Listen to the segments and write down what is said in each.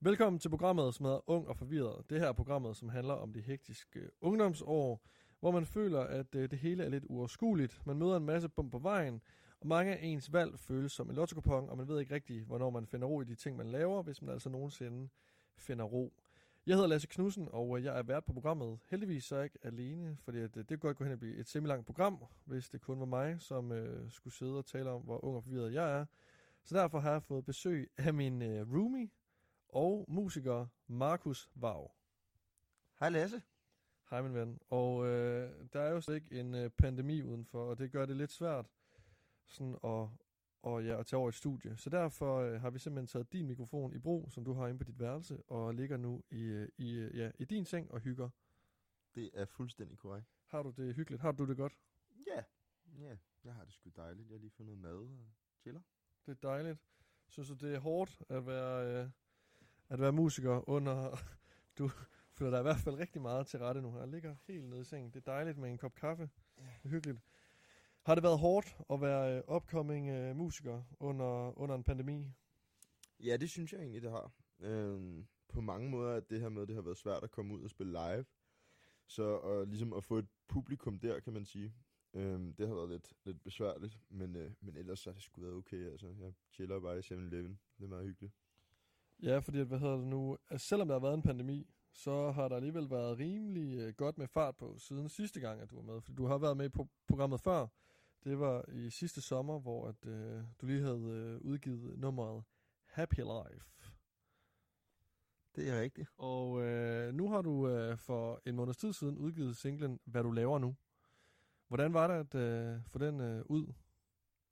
Velkommen til programmet, som hedder Ung og Forvirret. Det her er programmet, som handler om de hektiske øh, ungdomsår, hvor man føler, at øh, det hele er lidt uoverskueligt. Man møder en masse bump på vejen, og mange af ens valg føles som en lotto og man ved ikke rigtigt, hvornår man finder ro i de ting, man laver, hvis man altså nogensinde finder ro. Jeg hedder Lasse Knudsen, og øh, jeg er vært på programmet. Heldigvis så er jeg ikke alene, fordi det kunne godt gå hen og blive et semi-langt program, hvis det kun var mig, som øh, skulle sidde og tale om, hvor ung og forvirret jeg er. Så derfor har jeg fået besøg af min øh, roomie og musiker Markus Vav. Hej Lasse. Hej min ven. Og øh, der er jo slet ikke en øh, pandemi udenfor, og det gør det lidt svært sådan at, og, ja, at tage over et studie. Så derfor øh, har vi simpelthen taget din mikrofon i brug, som du har inde på dit værelse, og ligger nu i, øh, i, øh, ja, i din seng og hygger. Det er fuldstændig korrekt. Har du det hyggeligt? Har du det godt? Ja, ja. Jeg har det sgu dejligt. Jeg har lige noget mad og chiller. Det er dejligt. Synes du, det er hårdt at være, øh, at være musiker under... Du føler dig i hvert fald rigtig meget til rette nu. Jeg ligger helt nede i sengen. Det er dejligt med en kop kaffe. Ja. Det er hyggeligt. Har det været hårdt at være øh, upcoming øh, musiker under, under en pandemi? Ja, det synes jeg egentlig, det har. Øhm, på mange måder at det her med, det har været svært at komme ud og spille live. Så og ligesom at få et publikum der, kan man sige. Øhm, det har været lidt, lidt besværligt, men, øh, men ellers har det sgu været okay. Altså, jeg chiller bare i 7-Eleven. Det er meget hyggeligt. Ja, fordi hvad hedder det nu? Altså, selvom der har været en pandemi, så har der alligevel været rimelig øh, godt med fart på siden sidste gang, at du var med. Fordi du har været med på programmet før. Det var i sidste sommer, hvor at, øh, du lige havde øh, udgivet nummeret Happy Life. Det er rigtigt. Og øh, nu har du øh, for en måneds tid siden udgivet singlen Hvad du laver nu. Hvordan var det at øh, få den øh, ud?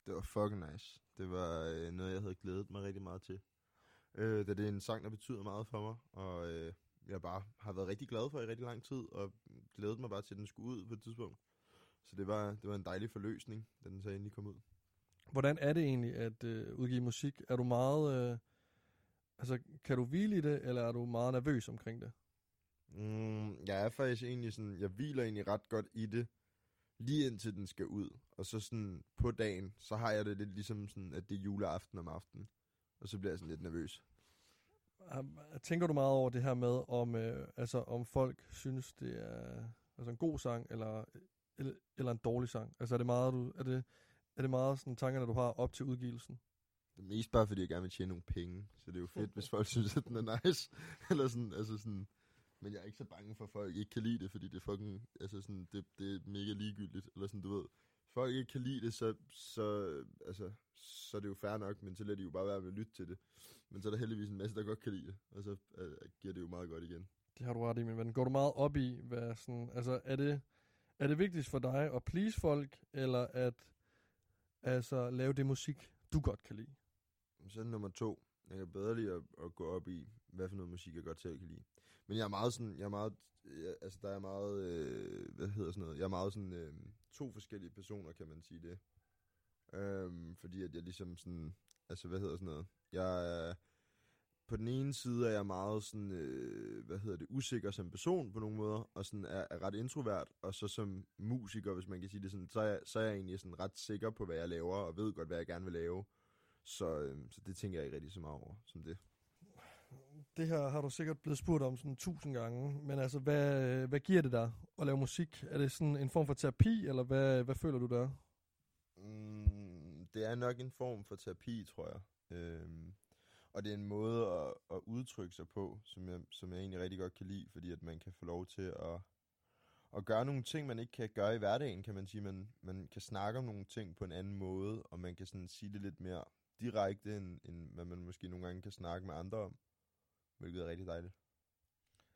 Det var fucking nice. Det var øh, noget, jeg havde glædet mig rigtig meget til. Øh, da det er en sang, der betyder meget for mig, og øh, jeg bare har været rigtig glad for i rigtig lang tid, og glædet mig bare til, at den skulle ud på et tidspunkt. Så det var, det var en dejlig forløsning, da den så endelig kom ud. Hvordan er det egentlig at øh, udgive musik? Er du meget... Øh, altså, kan du hvile i det, eller er du meget nervøs omkring det? Mm, jeg er faktisk egentlig sådan... Jeg hviler egentlig ret godt i det, lige indtil den skal ud. Og så sådan på dagen, så har jeg det lidt ligesom sådan, at det er juleaften om aftenen. Og så bliver jeg sådan lidt nervøs. Tænker du meget over det her med, om, øh, altså, om folk synes, det er altså en god sang, eller, eller, eller en dårlig sang? Altså er det meget, du, er det, er det meget sådan tankerne, du har op til udgivelsen? Det er mest bare, fordi jeg gerne vil tjene nogle penge. Så det er jo fedt, hvis folk synes, at den er nice. eller sådan, altså sådan, men jeg er ikke så bange for, at folk ikke kan lide det, fordi det er fucking, altså sådan, det, det er mega ligegyldigt. Eller sådan, du ved, folk ikke kan lide det, så, så, altså, så er det jo fair nok, men så lader de jo bare være med at lytte til det. Men så er der heldigvis en masse, der godt kan lide det, og så uh, giver det jo meget godt igen. Det har du ret i, min ven. Går du meget op i, hvad sådan, altså er det, er det vigtigst for dig at please folk, eller at altså, lave det musik, du godt kan lide? Så er nummer to. Jeg kan bedre lide at, at gå op i, hvad for noget musik jeg godt selv kan lide. Men jeg er meget sådan, jeg er meget, jeg, altså der er meget, øh, hvad hedder sådan noget, jeg er meget sådan, øh, to forskellige personer, kan man sige det. Øhm, fordi at jeg ligesom sådan, altså hvad hedder sådan noget, jeg er, på den ene side er jeg meget sådan, øh, hvad hedder det, usikker som person på nogle måder, og sådan er, er ret introvert, og så som musiker, hvis man kan sige det sådan, så er, jeg, så er jeg egentlig sådan ret sikker på, hvad jeg laver, og ved godt, hvad jeg gerne vil lave. Så, øh, så det tænker jeg ikke rigtig så meget over, som det. Det her har du sikkert blevet spurgt om sådan tusind gange, men altså, hvad, øh, hvad giver det dig at lave musik? Er det sådan en form for terapi, eller hvad, hvad føler du der? Mm, det er nok en form for terapi, tror jeg. Øhm, og det er en måde at, at udtrykke sig på, som jeg, som jeg egentlig rigtig godt kan lide, fordi at man kan få lov til at, at gøre nogle ting, man ikke kan gøre i hverdagen, kan man sige. Man, man kan snakke om nogle ting på en anden måde, og man kan sådan sige det lidt mere direkte, end, end hvad man måske nogle gange kan snakke med andre om. Hvilket er rigtig dejligt.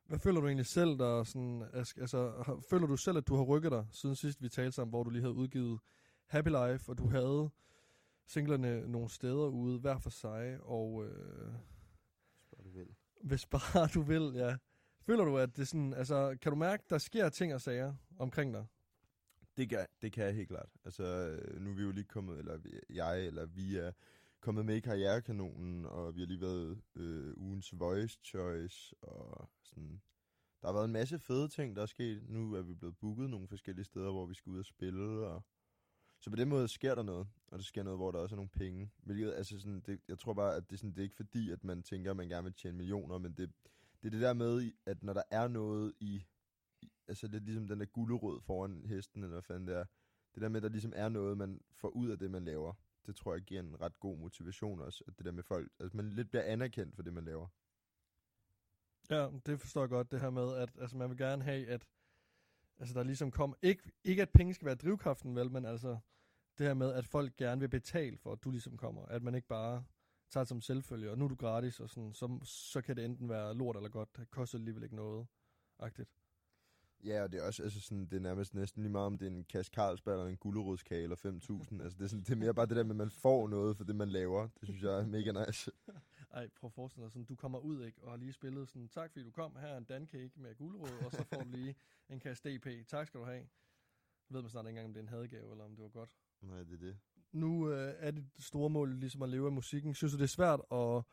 Hvad føler du egentlig selv, der sådan, altså, føler du selv, at du har rykket dig, siden sidst vi talte sammen, hvor du lige havde udgivet Happy Life, og du havde singlerne nogle steder ude, hver for sig, og... Øh, hvis bare du vil. Hvis bare du vil, ja. Føler du, at det sådan, altså, kan du mærke, der sker ting og sager omkring dig? Det kan, det kan jeg helt klart. Altså, nu er vi jo lige kommet, eller jeg, eller vi er kommet med i Karrierekanonen, og vi har lige været øh, ugens Voice Choice, og sådan... Der har været en masse fede ting, der er sket. Nu er vi blevet booket nogle forskellige steder, hvor vi skal ud og spille, og Så på den måde sker der noget, og det sker noget, hvor der også er nogle penge. Hvilket, altså sådan, det, jeg tror bare, at det, sådan, det er ikke fordi, at man tænker, at man gerne vil tjene millioner, men det, det er det der med, at når der er noget i, i altså lidt ligesom den der gulderød foran hesten, eller hvad fanden det er. Det der med, at der ligesom er noget, man får ud af det, man laver. Det tror jeg giver en ret god motivation også, at det der med folk, altså man lidt bliver anerkendt for det, man laver. Ja, det forstår jeg godt, det her med, at altså, man vil gerne have, at altså, der ligesom kommer, ikke, ikke at penge skal være drivkraften, vel, men altså det her med, at folk gerne vil betale for, at du ligesom kommer. At man ikke bare tager det som selvfølge, og nu er du gratis, og sådan, så, så kan det enten være lort eller godt. Det koster alligevel ikke noget. Agtigt. Ja, og det er også altså sådan, det er nærmest næsten lige meget, om det er en kasse Carlsberg eller en gulerodskage eller 5.000. altså det er, sådan, det er mere bare det der med, at man får noget for det, man laver. Det synes jeg er mega nice. Ej, prøv at forestille dig sådan, du kommer ud, ikke, og har lige spillet sådan, tak fordi du kom, her er en dancake med gulerod, og så får du lige en kasse DP. Tak skal du have. Jeg ved man snart ikke engang, om det er en hadegave, eller om det var godt. Nej, det er det. Nu øh, er det store mål ligesom at leve af musikken. Synes du, det er svært at,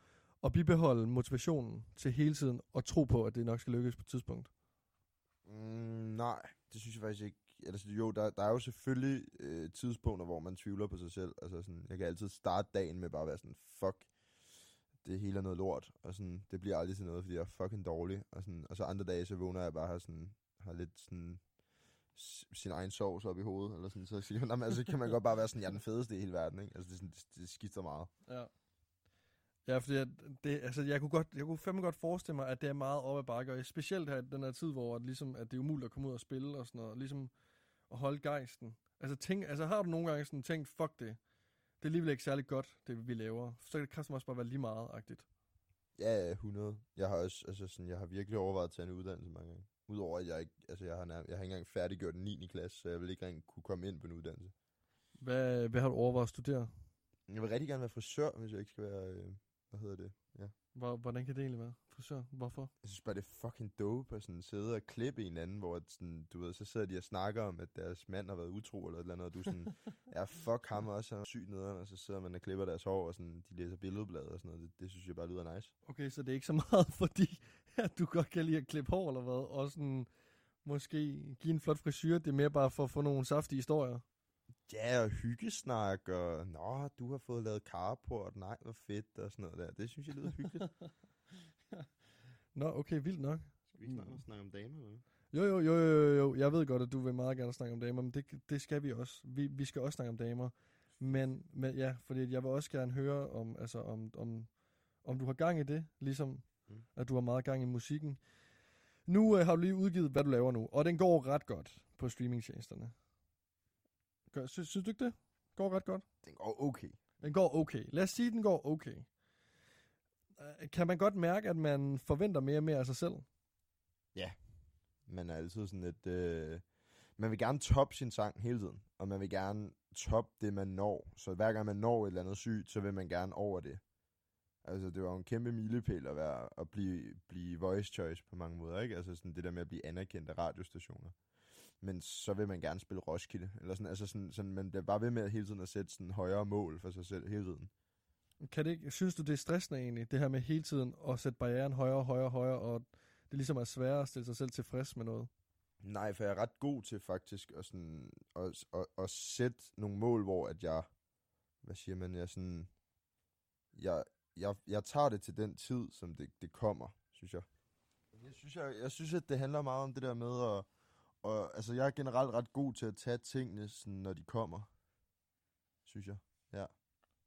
at bibeholde motivationen til hele tiden, og tro på, at det nok skal lykkes på et tidspunkt? Mm, nej, det synes jeg faktisk ikke. Altså, jo, der, der er jo selvfølgelig øh, tidspunkter, hvor man tvivler på sig selv. Altså, sådan, jeg kan altid starte dagen med bare at være sådan, fuck, det hele er noget lort. Og sådan, det bliver aldrig til noget, fordi jeg er fucking dårlig. Og, sådan, og så andre dage, så vågner jeg bare har, sådan, har lidt sådan sin egen sovs op i hovedet, eller sådan, så, siger man, altså, kan man godt bare være sådan, jeg er den fedeste i hele verden, ikke? Altså, det, sådan, det, det skifter meget. Ja. Ja, fordi at det, altså, jeg kunne, godt, jeg kunne fandme godt forestille mig, at det er meget op ad bakke, og specielt her den her tid, hvor at, ligesom, at det er umuligt at komme ud og spille og sådan noget, ligesom at holde gejsten. Altså, tænk, altså har du nogle gange sådan tænkt, fuck det, det er alligevel ikke særlig godt, det vi laver, så kan det også bare være lige meget agtigt. Ja, ja, 100. Jeg har også, altså sådan, jeg har virkelig overvejet at tage en uddannelse mange gange. Udover at jeg ikke, altså jeg har, nærmest, jeg har ikke engang færdiggjort den 9. klasse, så jeg vil ikke engang kunne komme ind på en uddannelse. Hvad, hvad har du overvejet at studere? Jeg vil rigtig gerne være frisør, hvis jeg ikke skal være, øh, hvad hedder det, ja. Hvor, hvordan kan det egentlig være? Frisør? Hvorfor? Jeg synes bare, det er fucking dope at sådan sidde og klippe en anden, hvor sådan, du ved, så sidder de og snakker om, at deres mand har været utro eller et eller andet, og du sådan, ja, fuck ham også, han er syg nederen, og så sidder man og klipper deres hår, og sådan, de læser billedblad og sådan noget. Det, det, synes jeg bare lyder nice. Okay, så det er ikke så meget, fordi at du godt kan lide at klippe hår eller hvad, og sådan, måske give en flot frisyr, det er mere bare for at få nogle saftige historier. Ja, og hyggesnak, og nå, du har fået lavet carport, nej, hvor fedt, og sådan noget der. Det synes jeg lyder hyggeligt. Nå, okay, vildt nok. Skal vi ikke snart snakke om damer, eller? Jo, jo, jo, jo, jo, jeg ved godt, at du vil meget gerne snakke om damer, men det, det skal vi også. Vi, vi skal også snakke om damer. Men, men ja, fordi jeg vil også gerne høre om, altså om, om, om du har gang i det, ligesom Mm. at du har meget gang i musikken. Nu øh, har du lige udgivet, hvad du laver nu, og den går ret godt på streamingtjenesterne. Gør, synes, synes du ikke det? Går ret godt? Den går okay. Den går okay. Lad os sige, at den går okay. Øh, Kan man godt mærke, at man forventer mere og mere af sig selv? Man er altid sådan lidt... Øh, man vil gerne toppe sin sang hele tiden, og man vil gerne toppe det, man når. Så hver gang man når et eller andet sygt, så vil man gerne over det. Altså, det var jo en kæmpe milepæl at, være, at blive, blive voice choice på mange måder, ikke? Altså sådan det der med at blive anerkendt af radiostationer. Men så vil man gerne spille Roskilde. Eller sådan, altså sådan, sådan, man bliver bare ved med at hele tiden at sætte sådan højere mål for sig selv hele tiden. Kan det ikke, synes du, det er stressende egentlig, det her med hele tiden at sætte barrieren højere, højere, højere, og det ligesom er sværere at stille sig selv tilfreds med noget? Nej, for jeg er ret god til faktisk at, sådan, at, at, at sætte nogle mål, hvor at jeg, hvad siger man, jeg sådan, jeg, jeg, jeg tager det til den tid, som det, det kommer, synes jeg. Jeg synes, jeg, jeg synes, at det handler meget om det der med at, og, altså jeg er generelt ret god til at tage tingene, sådan, når de kommer, synes jeg.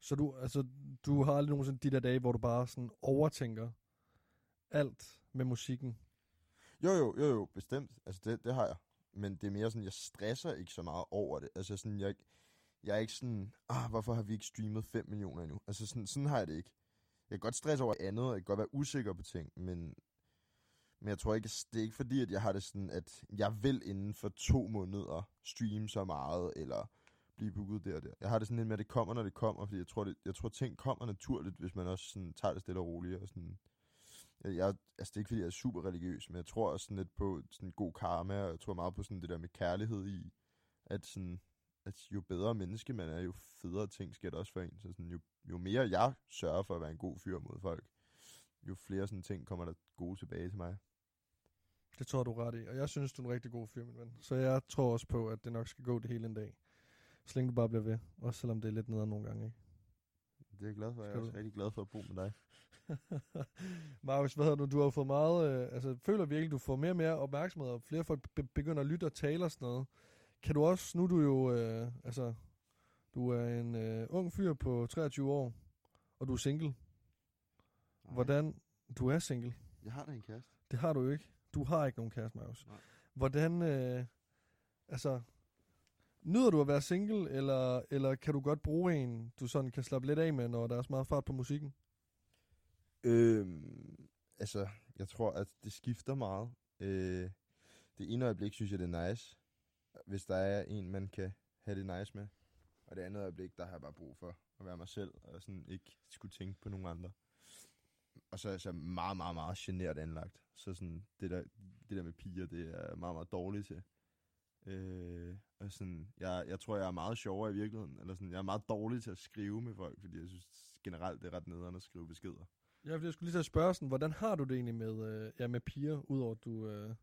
Så du, altså, du har aldrig nogensinde de der dage, hvor du bare sådan overtænker alt med musikken? Jo, jo, jo, jo, bestemt. Altså, det, det har jeg. Men det er mere sådan, jeg stresser ikke så meget over det. Altså, sådan, jeg, jeg er ikke sådan, ah, hvorfor har vi ikke streamet 5 millioner endnu? Altså, sådan, sådan har jeg det ikke. Jeg kan godt stresse over andet, og jeg kan godt være usikker på ting, men, men jeg tror ikke, det er ikke fordi, at jeg har det sådan, at jeg vil inden for to måneder streame så meget, eller blive booket der og der. Jeg har det sådan lidt med, at det kommer, når det kommer, fordi jeg tror, det, jeg tror ting kommer naturligt, hvis man også sådan, tager det stille og roligt, og sådan, jeg, jeg, altså det er ikke fordi, jeg er super religiøs, men jeg tror også sådan lidt på sådan god karma, og jeg tror meget på sådan det der med kærlighed i, at sådan, at jo bedre menneske man er, jo federe ting sker der også for en. Så sådan, jo, jo mere jeg sørger for at være en god fyr mod folk, jo flere sådan ting kommer der gode tilbage til mig. Det tror du ret i. Og jeg synes, du er en rigtig god fyr, min ven. Så jeg tror også på, at det nok skal gå det hele en dag. Så længe du bare bliver ved. Også selvom det er lidt nederen nogle gange, ikke? Det er jeg glad for. Jeg er Skal også du- rigtig glad for at bo med dig. Marius, hvad hedder du? Du har fået meget... Øh, altså, føler virkelig, du får mere og mere opmærksomhed, og flere folk be- begynder at lytte og tale og sådan noget. Kan du også... Nu er du jo... Øh, altså, du er en øh, ung fyr på 23 år, og du er single. Nej, Hvordan... Du er single. Jeg har da en kæreste. Det har du ikke. Du har ikke nogen kæreste, Marius. Nej. Hvordan... Øh, altså... Nyder du at være single, eller, eller kan du godt bruge en, du sådan kan slappe lidt af med, når der er så meget fart på musikken? Øhm, altså, jeg tror, at det skifter meget. Øh, det ene øjeblik synes jeg, det er nice, hvis der er en, man kan have det nice med. Og det andet øjeblik, der har jeg bare brug for at være mig selv, og sådan ikke skulle tænke på nogen andre. Og så er jeg så meget, meget, meget genert anlagt. Så sådan, det der, det der med piger, det er jeg meget, meget dårligt til. Øh, og sådan, jeg, jeg tror, jeg er meget sjovere i virkeligheden. Eller sådan, jeg er meget dårlig til at skrive med folk, fordi jeg synes generelt, det er ret nederen at skrive beskeder. Ja, fordi jeg skulle lige til at spørge sådan, hvordan har du det egentlig med, øh, ja, med piger, udover at du øh,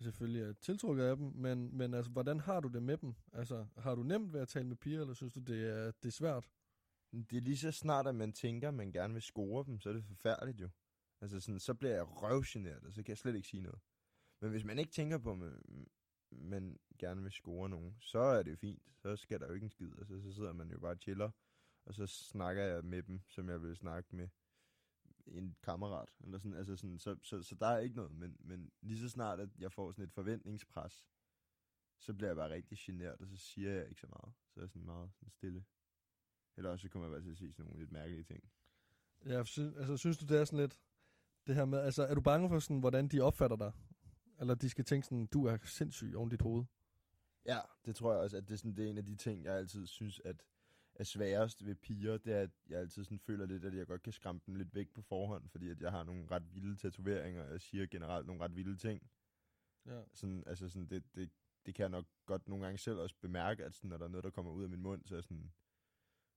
selvfølgelig er tiltrukket af dem, men, men altså, hvordan har du det med dem? Altså, har du nemt ved at tale med piger, eller synes du, det er, det er svært? Det er lige så snart, at man tænker, at man gerne vil score dem, så er det forfærdeligt jo. Altså sådan, så bliver jeg røvgeneret, og så kan jeg slet ikke sige noget. Men hvis man ikke tænker på, at man- øh, man gerne vil score nogen, så er det jo fint. Så skal der jo ikke en skid. og så sidder man jo bare og chiller, og så snakker jeg med dem, som jeg vil snakke med en kammerat. Eller sådan, altså sådan, så, så, så der er ikke noget. Men, men lige så snart, at jeg får sådan et forventningspres, så bliver jeg bare rigtig generet, og så siger jeg ikke så meget. Så er jeg sådan meget sådan stille. Eller også så kommer jeg bare til at sige sådan nogle lidt mærkelige ting. Ja, synes, altså, synes du, det er sådan lidt, det her med, altså, er du bange for sådan, hvordan de opfatter dig? Eller de skal tænke sådan, du er sindssyg oven dit hoved? Ja, det tror jeg også, at det er, sådan, det er en af de ting, jeg altid synes, at er sværest ved piger, det er, at jeg altid sådan føler lidt, at jeg godt kan skræmme dem lidt væk på forhånd, fordi at jeg har nogle ret vilde tatoveringer, og jeg siger generelt nogle ret vilde ting. Ja. Sådan, altså sådan, det, det, det kan jeg nok godt nogle gange selv også bemærke, at sådan, når der er noget, der kommer ud af min mund, så er sådan,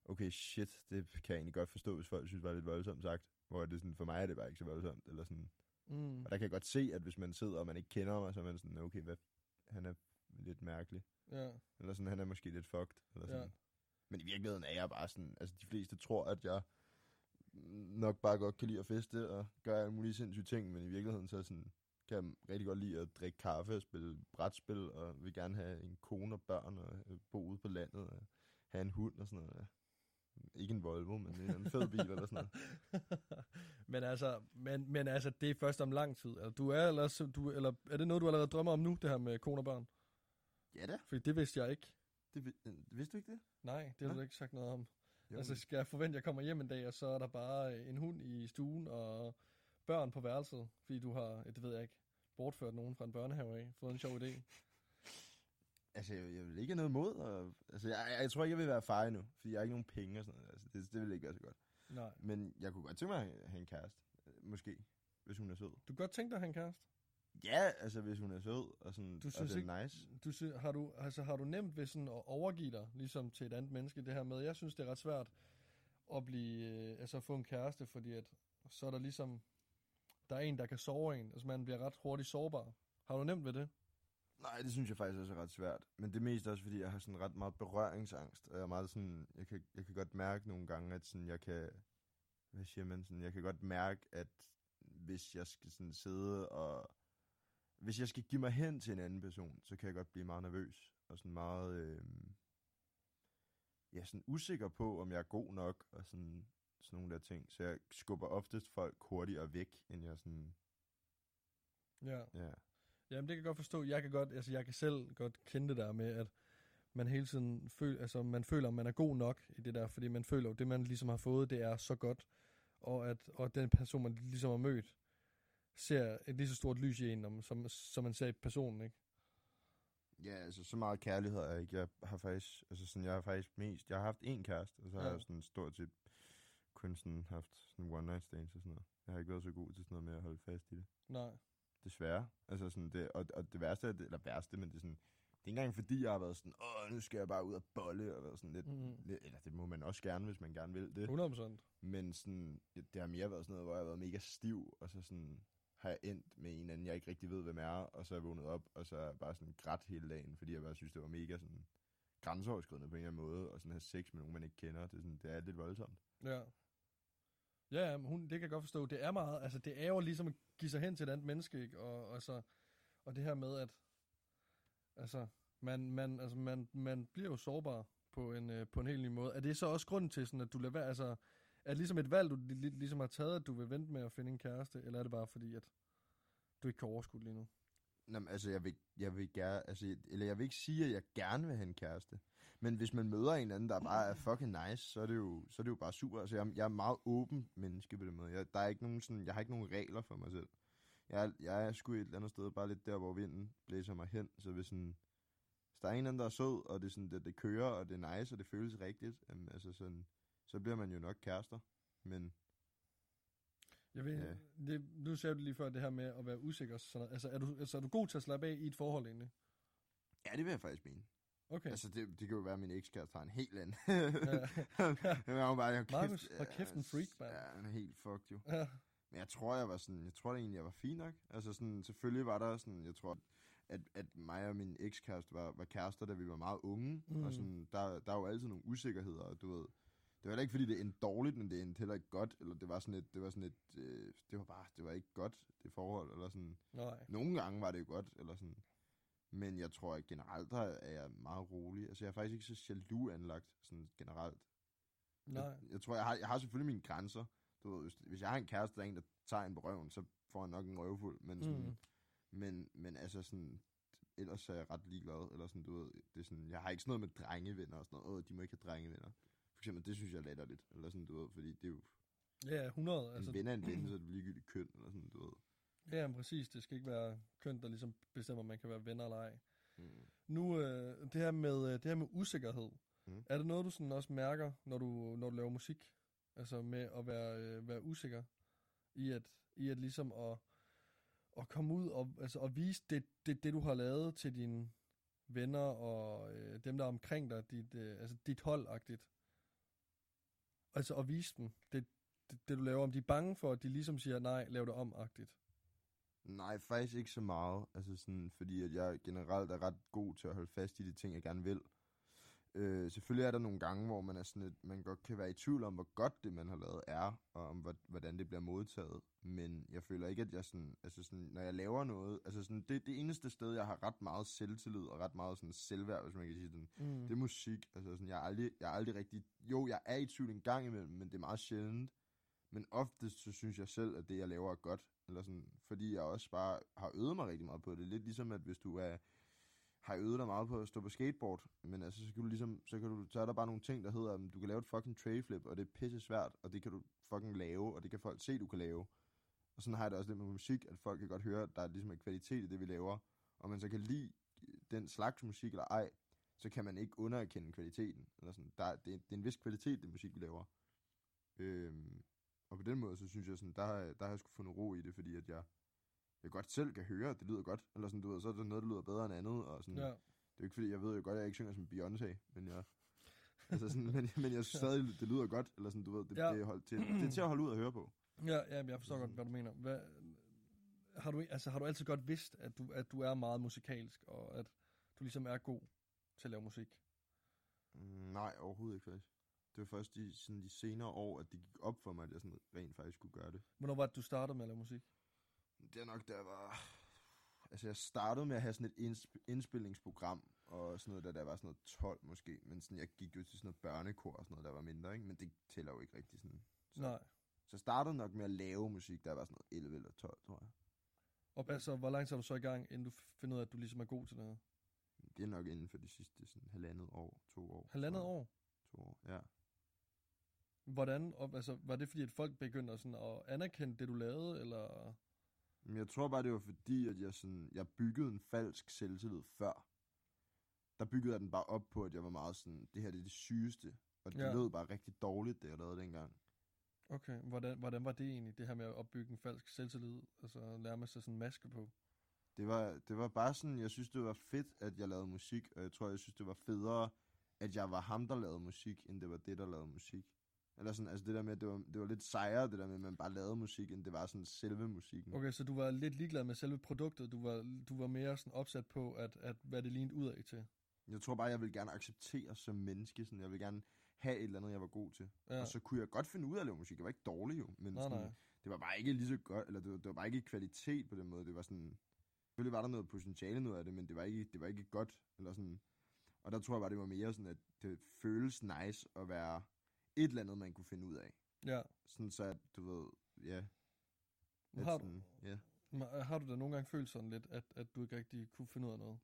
okay, shit, det kan jeg egentlig godt forstå, hvis folk synes, var lidt voldsomt sagt. Hvor det sådan, for mig er det bare ikke så voldsomt. Eller sådan. Mm. Og der kan jeg godt se, at hvis man sidder, og man ikke kender mig, så er man sådan, okay, hvad, han er lidt mærkelig. Ja. Eller sådan, han er måske lidt fucked. Eller sådan. Ja. Men i virkeligheden er jeg bare sådan, altså de fleste tror, at jeg nok bare godt kan lide at feste og gøre alle mulige sindssyge ting, men i virkeligheden så sådan, kan jeg rigtig godt lide at drikke kaffe og spille brætspil, og vil gerne have en kone og børn, og bo ude på landet, og have en hund og sådan noget. Ikke en Volvo, men en, en fed bil eller sådan noget. men, altså, men, men altså, det er først om lang tid. Altså, du er, ellers, du, eller, er det noget, du allerede drømmer om nu, det her med kone og børn? Ja da. Fordi det vidste jeg ikke. Det, øh, vidste du ikke det? Nej, det har du ikke sagt noget om. Jo, Altså, skal jeg forvente, at jeg kommer hjem en dag, og så er der bare øh, en hund i stuen, og børn på værelset, fordi du har, det ved jeg ikke, bortført nogen fra en børnehave af, fået en sjov idé. Altså, jeg, jeg vil ikke have noget mod. Og, altså, jeg, jeg, tror ikke, jeg vil være far endnu, fordi jeg har ikke nogen penge og sådan noget. Altså, det, det vil ikke være så godt. Nej. Men jeg kunne godt tænke mig at have en kæreste. øh, Måske, hvis hun er sød. Du kan godt tænke dig at have en kæreste. Ja, altså hvis hun er sød og sådan, Du og synes det er ikke- nice. Du, sy- har, du, altså, har du nemt ved sådan at overgive dig, ligesom til et andet menneske, det her med, jeg synes, det er ret svært at blive, øh, altså at få en kæreste, fordi at, så er der ligesom, der er en, der kan sove en, altså man bliver ret hurtigt sårbar. Har du nemt ved det? Nej, det synes jeg faktisk også er ret svært. Men det er mest også, fordi jeg har sådan ret meget berøringsangst. Og jeg er meget sådan, jeg kan, jeg kan godt mærke nogle gange, at sådan, jeg kan, hvad siger man, sådan, jeg kan godt mærke, at hvis jeg skal sådan sidde og, hvis jeg skal give mig hen til en anden person, så kan jeg godt blive meget nervøs. Og sådan meget, øh, ja, sådan usikker på, om jeg er god nok, og sådan, sådan nogle der ting. Så jeg skubber oftest folk hurtigere væk, end jeg sådan, Ja. ja. Jamen, det kan jeg godt forstå. Jeg kan godt, altså jeg kan selv godt kende det der med, at man hele tiden føler, altså man føler, at man er god nok i det der, fordi man føler, at det man ligesom har fået, det er så godt, og at og den person, man ligesom har mødt, ser et lige så stort lys i en, om- som, som man ser i personen, ikke? Ja, altså så meget kærlighed er ikke. Jeg har faktisk, altså sådan, jeg har faktisk mest, jeg har haft én kæreste, og så har Ja. jeg sådan stort set kun sådan haft sådan one night stands og sådan noget. Jeg har ikke været så god til sådan noget med at holde fast i det. Nej. Desværre. Altså sådan det, og, og det værste er, det, eller værste, men det er sådan, det er ikke engang fordi, jeg har været sådan, åh, nu skal jeg bare ud og bolle, og været sådan lidt, Mm. lidt, eller det må man også gerne, hvis man gerne vil det. 100%. Men sådan, det, det har mere været sådan noget, hvor jeg har været mega stiv, og så sådan har jeg endt med en anden, jeg ikke rigtig ved, hvem er, og så er jeg vågnet op, og så er jeg bare sådan grædt hele dagen, fordi jeg bare synes, det var mega sådan grænseoverskridende på en eller anden måde, og sådan have sex med nogen, man ikke kender. Det er, sådan, det er lidt voldsomt. Ja. Ja, hun, det kan jeg godt forstå. Det er meget, altså det er jo ligesom at give sig hen til et andet menneske, ikke? Og, og, så, og det her med, at altså, man, man, altså, man, man bliver jo sårbar på en, øh, på en helt ny måde. Er det så også grunden til, sådan, at du lader være, altså, er det ligesom et valg, du li- ligesom har taget, at du vil vente med at finde en kæreste, eller er det bare fordi, at du ikke kan overskue det lige nu? Nå, men, altså, jeg vil, jeg vil gerne, altså, eller jeg vil ikke sige, at jeg gerne vil have en kæreste. Men hvis man møder en eller anden, der bare er fucking nice, så er det jo, så er det jo bare super. Altså, jeg, jeg er meget åben menneske på den måde. Jeg, der er ikke nogen sådan, jeg har ikke nogen regler for mig selv. Jeg, jeg er sgu et eller andet sted, bare lidt der, hvor vinden blæser mig hen. Så hvis, sådan, hvis der er en eller anden, der er sød, og det, sådan, det, det kører, og det er nice, og det føles rigtigt, jamen, altså sådan, så bliver man jo nok kærester. Men Jeg ved, Ja. det, nu sagde du lige før det her med at være usikker. Sådan noget. Altså, er du, altså, er du god til at slappe af i et forhold egentlig? ja, det vil jeg faktisk mene. Okay. Altså, det, det kan jo være, at min ekskæreste har en helt anden. Ja. jeg var bare, jeg, Markus, hold kæft, en freak, mand. Ja, han er helt fucked jo. ja. Men jeg tror, jeg var sådan, jeg tror da egentlig, jeg var fin nok. Altså sådan, selvfølgelig var der sådan, jeg tror, at, at mig og min ekskæreste var, var kærester, da vi var meget unge. Mm. Og sådan, der, der er jo altid nogle usikkerheder, og du ved, det var heller ikke, fordi det endte dårligt, men det endte heller ikke godt, eller det var sådan et, det var sådan et, øh, det var bare, det var ikke godt, det forhold, eller sådan, Nej. nogle gange var det jo godt, eller sådan, men jeg tror, at generelt der er jeg meget rolig. Altså, jeg er faktisk ikke så jaloux anlagt, sådan generelt. Nej. Jeg, jeg tror, jeg har, jeg har selvfølgelig mine grænser. Du ved, hvis, hvis jeg har en kæreste, der er en, der tager en på røven, så får han nok en røvfuld. Men, sådan, Mm. men, men altså sådan, ellers er jeg ret ligeglad. Eller sådan, du ved, det er sådan, jeg har ikke sådan noget med drengevenner og sådan noget. Åh, de må ikke have drengevenner. For eksempel, det synes jeg er latterligt. Eller sådan, du ved, fordi det er jo, Ja, 100. altså, Altså, en ven er en ven, så er det ligegyldigt køn, eller sådan, du ved. Ja, præcis. Det skal ikke være køn, der ligesom bestemmer, om man kan være venner eller ej. Mm. Nu, øh, det, her med, øh, det her med usikkerhed. Mm. Er det noget, du sådan også mærker, når du, når du laver musik? Altså med at være, øh, være usikker i at, i at ligesom at, at komme ud og, altså at vise det, det, det, du har lavet til dine venner og øh, dem, der er omkring dig, dit, øh, altså dit holdagtigt. Altså at vise dem det, det, det, du laver, om de er bange for, at de ligesom siger, nej, lav det om-agtigt. Nej, faktisk ikke så meget. Altså sådan, fordi at jeg generelt er ret god til at holde fast i de ting, jeg gerne vil. Øh, selvfølgelig er der nogle gange, hvor man er sådan et, man godt kan være i tvivl om, hvor godt det, man har lavet, er, og om hvor- hvordan det bliver modtaget. Men jeg føler ikke, at jeg sådan, altså sådan, når jeg laver noget, altså sådan, det, det eneste sted, jeg har ret meget selvtillid og ret meget sådan selvværd, hvis man kan sige sådan, Mm. det er musik. Altså sådan, jeg er aldrig, jeg er aldrig rigtig, jo, jeg er i tvivl en gang imellem, men det er meget sjældent. Men oftest så synes jeg selv, at det, jeg laver, er godt. Eller sådan, fordi jeg også bare har øvet mig rigtig meget på det. Lidt ligesom, at hvis du er, har øvet dig meget på at stå på skateboard, men altså, så kan du ligesom, så, kan du, så er der bare nogle ting, der hedder, at du kan lave et fucking trayflip, og det er pisse svært, og det kan du fucking lave, og det kan folk se, du kan lave. Og sådan har jeg det også lidt med musik, at folk kan godt høre, at der ligesom er ligesom en kvalitet i det, vi laver. Og man så kan lide øh, den slags musik eller ej, så kan man ikke underkende kvaliteten. Eller sådan. Der, det, er- det er en vis kvalitet, det musik, vi laver. Øhm, og på den måde, så synes jeg, sådan, der, har jeg- der har jeg sgu fundet ro i det, fordi at jeg, jeg godt selv kan høre, at det lyder godt. Eller sådan, du ved, så er der noget, der lyder bedre end andet. Og sådan, Ja. Det er jo ikke fordi, jeg ved jo godt, at jeg ikke synger som Beyoncé, men jeg, altså sådan, men, men jeg synes stadig, det lyder godt. Eller sådan, du ved, det, Ja. det, er, hold, til, det er til at holde ud og høre på. Ja, ja, men jeg forstår godt, hvad du mener. Hvad, har, du, altså, har du altid godt vidst, at du, at du er meget musikalsk, og at du ligesom er god til at lave musik? Mm, nej, overhovedet ikke faktisk. Det var først de, sådan de senere år, at det gik op for mig, at jeg sådan rent faktisk kunne gøre det. Hvornår var det, du startede med at lave musik? Det er nok, der var... Altså, jeg startede med at have sådan et indsp- indspilningsprogram, og sådan noget, der, der var sådan noget 12 måske, men sådan, jeg gik jo til sådan noget børnekor og sådan noget, der var mindre, ikke? Men det tæller jo ikke rigtig sådan. Så, Nej. så jeg startede nok med at lave musik, der var sådan noget 11 eller 12, tror jeg. Og altså, hvor lang tid er du så i gang, inden du finder ud af, at du ligesom er god til noget? Det er nok inden for de sidste sådan halvandet år, to år. Halvandet år? To år, ja. Hvordan, og, altså, var det fordi, at folk begyndte sådan at anerkende det, du lavede, eller? Men jeg tror bare, det var fordi, at jeg, sådan, jeg byggede en falsk selvtillid før. Der byggede jeg den bare op på, at jeg var meget sådan, det her det er det sygeste. Og det ja. lød bare rigtig dårligt, det jeg lavede dengang. Okay, hvordan, hvordan var det egentlig, det her med at opbygge en falsk selvtillid? Altså nærmest sådan en maske på? Det var, det var bare sådan, jeg synes, det var fedt, at jeg lavede musik. Og jeg tror, jeg synes, det var federe, at jeg var ham, der lavede musik, end det var det, der lavede musik. Eller sådan, altså det der med, at det var, det var lidt sejere, det der med, at man bare lavede musik, end det var sådan selve musikken. Okay, så du var lidt ligeglad med selve produktet. Du var, du var mere sådan opsat på, at, at hvad det lignede udad til. Jeg tror bare, jeg vil gerne acceptere som menneske. Sådan, jeg vil gerne have et eller andet, jeg var god til. Ja. Og så kunne jeg godt finde ud af at lave musik. Jeg var ikke dårlig jo, men Nej, sådan, nej. det var bare ikke lige så godt, eller det var, det var bare ikke kvalitet på den måde. Det var sådan, selvfølgelig var der noget potentiale noget af det, men det var ikke, det var ikke godt. Eller sådan. Og der tror jeg bare, det var mere sådan, at det føles nice at være et eller andet, man kunne finde ud af. Ja. Sådan så, at du ved, ja. at Har du, sådan, ja. Har du da nogle gange følt sådan lidt, at, at du ikke rigtig kunne finde ud af noget?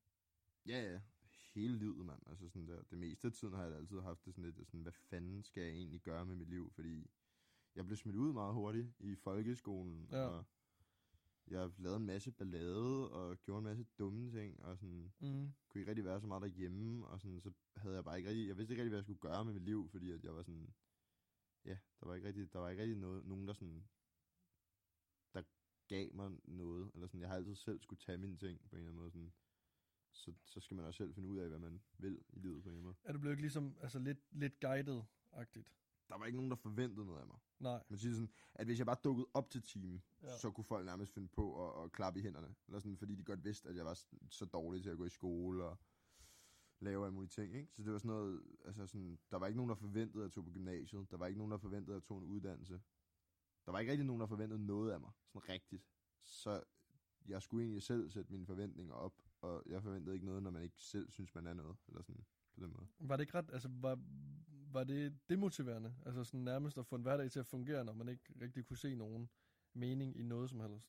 Ja, ja. Hele livet, mand. Altså sådan der. Det meste af tiden har jeg altid haft det sådan lidt, sådan, hvad fanden skal jeg egentlig gøre med mit liv? Fordi jeg blev smidt ud meget hurtigt i folkeskolen, Ja. og jeg lavede en masse ballade, og gjorde en masse dumme ting, og sådan, Mm. kunne ikke rigtig være så meget derhjemme, og sådan, så havde jeg bare ikke rigtig, jeg vidste ikke rigtig, hvad jeg skulle gøre med mit liv, fordi at jeg var sådan, ja, der var ikke rigtig, der var ikke rigtig noget, nogen, der sådan, der gav mig noget, eller sådan, jeg har altid selv skulle tage mine ting, på en eller anden måde, sådan, så, så skal man også selv finde ud af, hvad man vil i livet, på en eller anden måde. Er du blevet ligesom altså lidt, lidt guided-agtigt? Der var ikke nogen, der forventede noget af mig. Nej. Man siger sådan, at hvis jeg bare dukkede op til timen, Ja. så kunne folk nærmest finde på at, at klappe i hænderne. Eller sådan, fordi de godt vidste, at jeg var så dårlig til at gå i skole og lave alle mulige ting. Ikke? Så det var sådan noget, altså sådan, der var ikke nogen, der forventede, at jeg tog på gymnasiet. Der var ikke nogen, der forventede, at jeg tog en uddannelse. Der var ikke rigtig nogen, der forventede noget af mig. Sådan rigtigt. Så jeg skulle egentlig selv sætte mine forventninger op, og jeg forventede ikke noget, når man ikke selv synes, man er noget. Eller sådan på den måde. Var det ikke ret, altså var, var det demotiverende? Altså sådan nærmest at få en hverdag til at fungere, når man ikke rigtig kunne se nogen mening i noget som helst?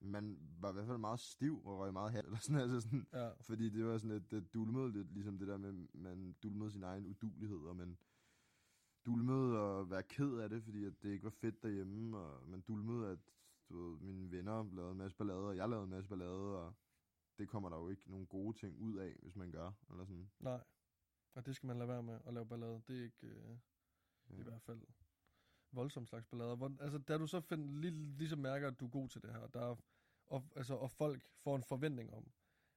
Man var i hvert fald meget stiv og røg meget hat. Eller sådan, altså sådan, Ja. Fordi det var sådan et, det dulmede lidt, ligesom det der med, man dulmede sin egen udulighed, og man dulmede at være ked af det, fordi at det ikke var fedt derhjemme, og man dulmede, at du ved, mine venner lavede en masse ballade, og jeg lavede en masse ballade, og det kommer der jo ikke nogen gode ting ud af, hvis man gør, eller sådan. Nej. Og det skal man lade være med at lave ballade. Det er ikke øh, Ja. i hvert fald voldsom slags ballader. Hvor, altså, da du så find, lige, ligesom mærker, at du er god til det her, der er, og, altså, og folk får en forventning om,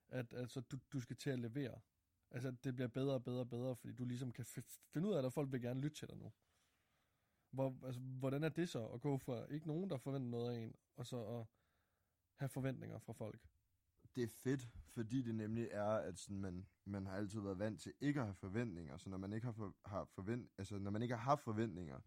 at altså, du, du skal til at levere. Altså, det bliver bedre og bedre og bedre, fordi du ligesom kan finde ud af, at folk vil gerne lytte til dig nu. Hvor, altså, hvordan er det så at gå fra ikke nogen, der forventer noget af en, og så at have forventninger fra folk? Det er fedt, fordi det nemlig er, at sådan, man, man har altid været vant til ikke at have forventninger. Så når man ikke har, for, har forvent, altså, når man ikke har haft forventninger,